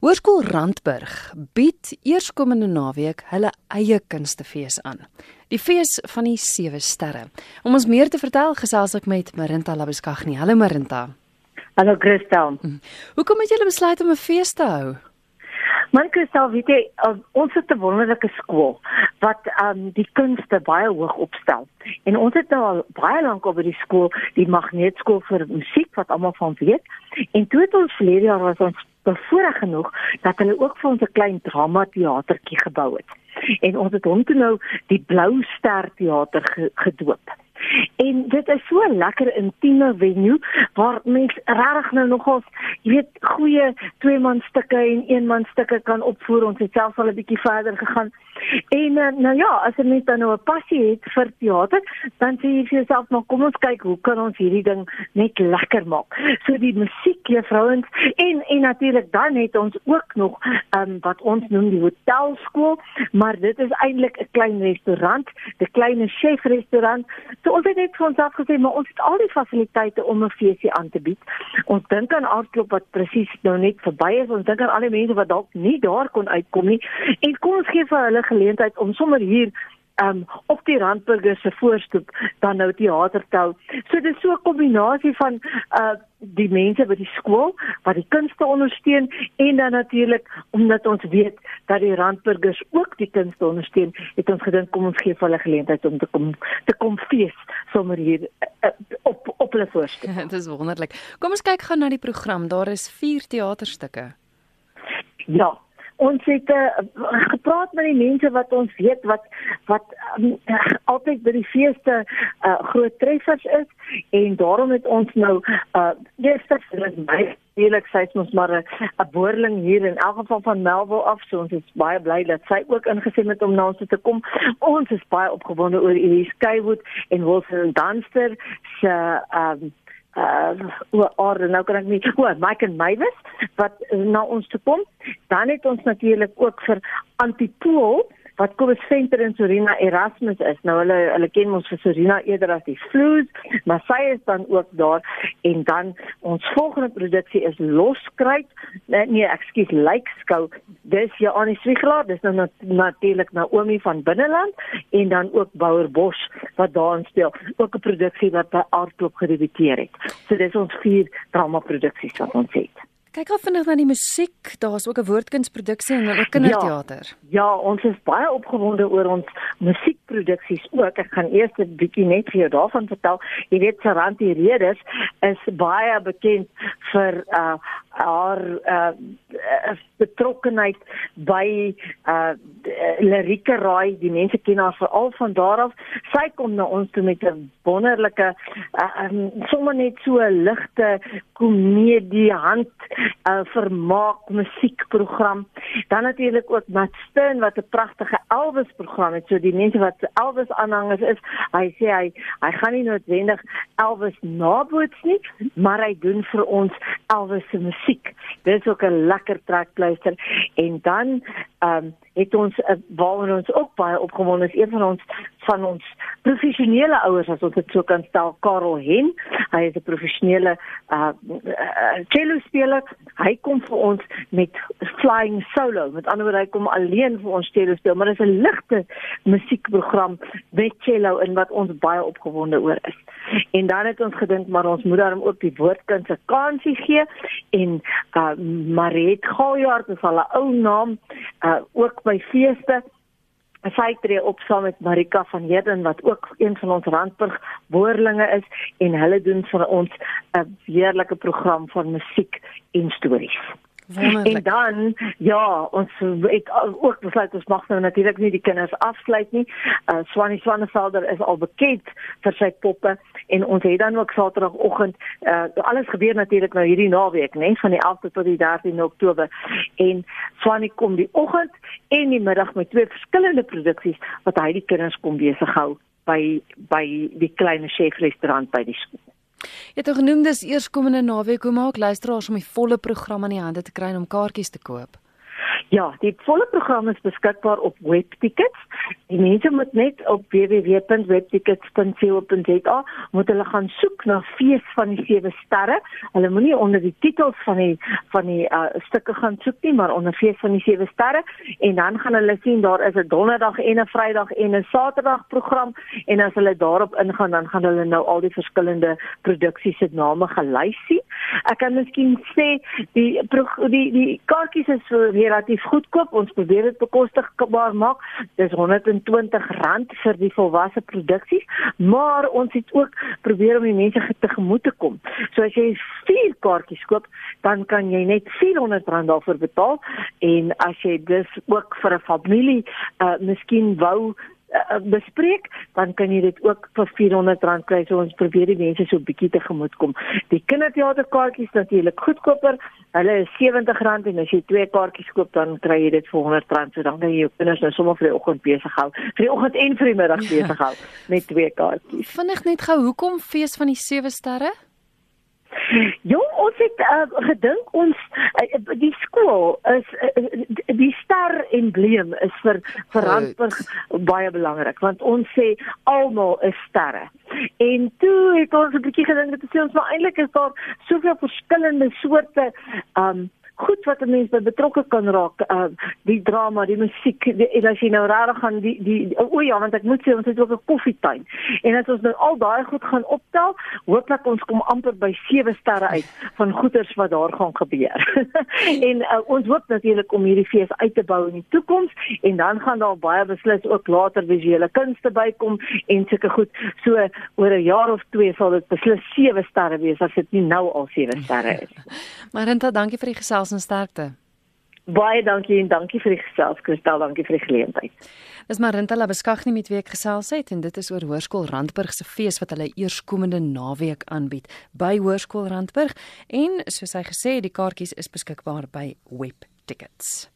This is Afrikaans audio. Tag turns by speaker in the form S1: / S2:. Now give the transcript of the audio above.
S1: Hoërskool Randburg bied eerskomende naweek hulle eie kunstefees aan. Die fees van die sewe sterre. Om ons meer te vertel, gesels ek met Marinta Labeskagni. Hallo Marinta.
S2: Hallo Christel.
S1: Hoekom het julle besluit om 'n fees te hou?
S2: Man Christel, weet jy, uh, ons het 'n wonderlike skool wat um die kunste baie hoog opstel. En ons het nou al baie lank op by die skool, die Magneetskool vir musiek wat almal van weet. En toe het ons verlede jaar was ons bevoorreg genoeg dat hulle ook vir ons 'n klein drama teatertjie gebou het. En ons het hom toe nou die Blou Ster Teater ge gedoop. En dit is so 'n lekker intieme venue waar mense regtig nou nogals, jy weet, goeie twee man stukke en een man stukke kan opvoer. Ons het selfs al 'n bietjie verder gegaan. En uh, nou ja, as jy net nou 'n passie het vir teater, dan sê jy vir jouself, "Maar kom ons kyk, hoe kan ons hierdie ding net lekker maak?" So die musiek, juffrouens, en en natuurlik dan het ons ook nog um, wat ons noem die hotelskool, maar dit is eintlik 'n klein restaurant, 'n klein chefrestaurant. So ons het net vir ons afgesê, maar ons het al die fasiliteite om 'n feesie aan te bied. Ons dink aan aardklop wat presies nou net verby is. Ons dink aan al die mense wat dalk nie daar kon uitkom nie. En kom ons gee vir hulle geleentheid om sommer hier um op die Randburger se voorstoep dan nou teater te hou. So dit is so 'n kombinasie van uh die mense by die skool wat die kunste ondersteun en dan natuurlik omdat ons weet dat die Randburgers ook die kunste ondersteun, het ons gedink kom ons gee vir hulle geleentheid om te kom te kom fees sommer hier uh, op op hulle voorstoep.
S1: Dit is wonderlik. Kom ons kyk gou na die program. Daar is 4 teaterstukke.
S2: Ja, ons het uh, gepraat met die mense wat ons weet wat wat um, uh, altyd by die feeste uh, groot treffers is en daarom het ons nou uh eerste vir my eerlik sê ons maar 'n boerling hier in elk geval van Melville af so ons is baie bly dat sy ook ingesien het om na ons te kom. Ons is baie opgewonde oor Elise Skywood en Wilson Dunster se um uh oor nou kan ek nie oor Mike en Mavis wat na ons toe kom. Dan het ons natuurlik ook vir Antipool wat Kobus Venter en Sorina Erasmus is. Nou hulle hulle ken ons vir Sorina eerder as die Floes, maar sy is dan ook daar en dan ons volgende produksie is Loskruit. Nee, nee ekskuus, Lykskou. Dis Janie Swigelaar, dis nou nat natuurlik Naomi van Binneland en dan ook Bouer Bos wat daar speel. Ook 'n produksie wat by Aardklop gedebuteer het. So dis ons vier drama produksies wat ons het.
S1: Kyk gou vinnig na die musiek. Daar's ook 'n woordkunsproduksie en ook kinderteater.
S2: Ja, ja, ons is baie opgewonde oor ons musiekproduksies ook. Ek gaan eers 'n bietjie net vir jou daarvan vertel. Jy weet Saranti Redes is baie bekend vir uh haar uh betrokkenheid by uh lirieke raai. Die mense ken haar veral van daar af. Sy kom na ons toe met 'n wonderlike uh, um, sommer net so 'n ligte komedie hand uh, vermaak musiekprogram. Dan natuurlik ook Matt Stern wat 'n pragtige Elvis program het. So die mense wat Elvis aanhangers is, hy sê hy hy gaan nie noodwendig Elvis naboots nie, maar hy doen vir ons Elvis se musiek. Dit is ook 'n lekker trekpleister. En dan ehm um, het ons uh, waaroor ons ook baie opgewonde is een van ons van ons professionele ouers as ons dit so kan stel Karel Hen. Hy is 'n professionele uh, uh cello speler hy kom vir ons met flying solo. Met ander woorde hy kom alleen vir ons cello speel maar dit is 'n ligte musiekprogram met cello in wat ons baie opgewonde oor is. En dan het ons gedink maar ons moet daarom ook die woordkuns se kansie gee. En uh Mariet Goujaard is al 'n ou naam uh ook by feeste sy tree op saam met Marika van Heerden wat ook een van ons Randburg boerlinge is en hulle doen vir ons 'n heerlike program van musiek en stories.
S1: Wonderlik.
S2: En dan ja, ons het ook besluit ons mag nou natuurlik nie die kinders afsluit nie. Uh Swanie Swanevelder is al bekend vir sy poppe en ons het dan ook Saterdagoggend uh alles gebeur natuurlik nou hierdie naweek, né, van die 11de tot die 13de Oktober. En Swanie kom die oggend en die middag met twee verskillende produksies wat hy die kinders kom besig hou by by die klein chefrestaurant by die skool.
S1: Jy het genoem dis eerskomende naweek hoe maak luisteraars om die volle program aan die hande te kry om kaartjies te koop?
S2: Ja, die volle program is beskikbaar op Webtickets. Die mense moet net op www.webtickets.co.za moet hulle gaan soek na Fees van die Sewe Sterre. Hulle moenie onder die titels van die van die uh, stukke gaan soek nie, maar onder Fees van die Sewe Sterre en dan gaan hulle sien daar is 'n donderdag en 'n Vrydag en 'n Saterdag program en as hulle daarop ingaan dan gaan hulle nou al die verskillende produksies se name gelys sien. Ek kan miskien sê die die die kaartjies is relatief goedkoop. Ons probeer dit bekostigbaar maak. Dis R120 vir die volwasse produksies, maar ons het ook probeer om die mense tegemoet te kom. So as jy 4 kaartjies koop, dan kan jy net R400 daarvoor betaal en as jy dus ook vir 'n familie uh miskien wou uh, bespreek, dan kan jy dit ook vir R400 kry. So ons probeer die mense so 'n bietjie tegemoet kom. Die kinderteaterkaartjies natuurlik goedkoper. Hulle is R70 en as jy twee kaartjies koop, dan kry jy dit vir R100. So dan kan jy jou kinders nou sommer vir die oggend besig hou. Vir die oggend en vir die middag besig hou met twee kaartjies.
S1: Vinnig net gou, hoekom fees van die sewe sterre?
S2: Jong, ons het uh, gedink ons uh, die skool is uh, die ster embleem is vir vir Randburg baie belangrik want ons sê almal is sterre. En toe het ons 'n bietjie gedink dat ons maar eintlik is daar soveel verskillende soorte um goed wat 'n mens by betrokke kan raak, uh die drama, die musiek, die, en as jy nou rarig gaan die die o ja, want ek moet sê ons het ook 'n koffietuin. En as ons nou al daai goed gaan optel, hooplik ons kom amper by 7 sterre uit van goeders wat daar gaan gebeur. en uh, ons hoop natuurlik om hierdie fees uit te bou in die toekoms en dan gaan daar baie beslis ook later visuele kunste bykom en sulke goed. So oor 'n jaar of twee sal dit beslis 7 sterre wees as dit nie nou al 7 sterre is.
S1: Marinta, dankie vir die gesels gesels en sterkte.
S2: Baie dankie en dankie vir die gesels Kristal, dankie vir die geleentheid.
S1: Dis Marinta Labeskagni met wie ek gesels het en dit is oor Hoërskool Randburg se fees wat hulle eerskomende naweek aanbied by Hoërskool Randburg en soos hy gesê het, die kaartjies is beskikbaar by Web Tickets.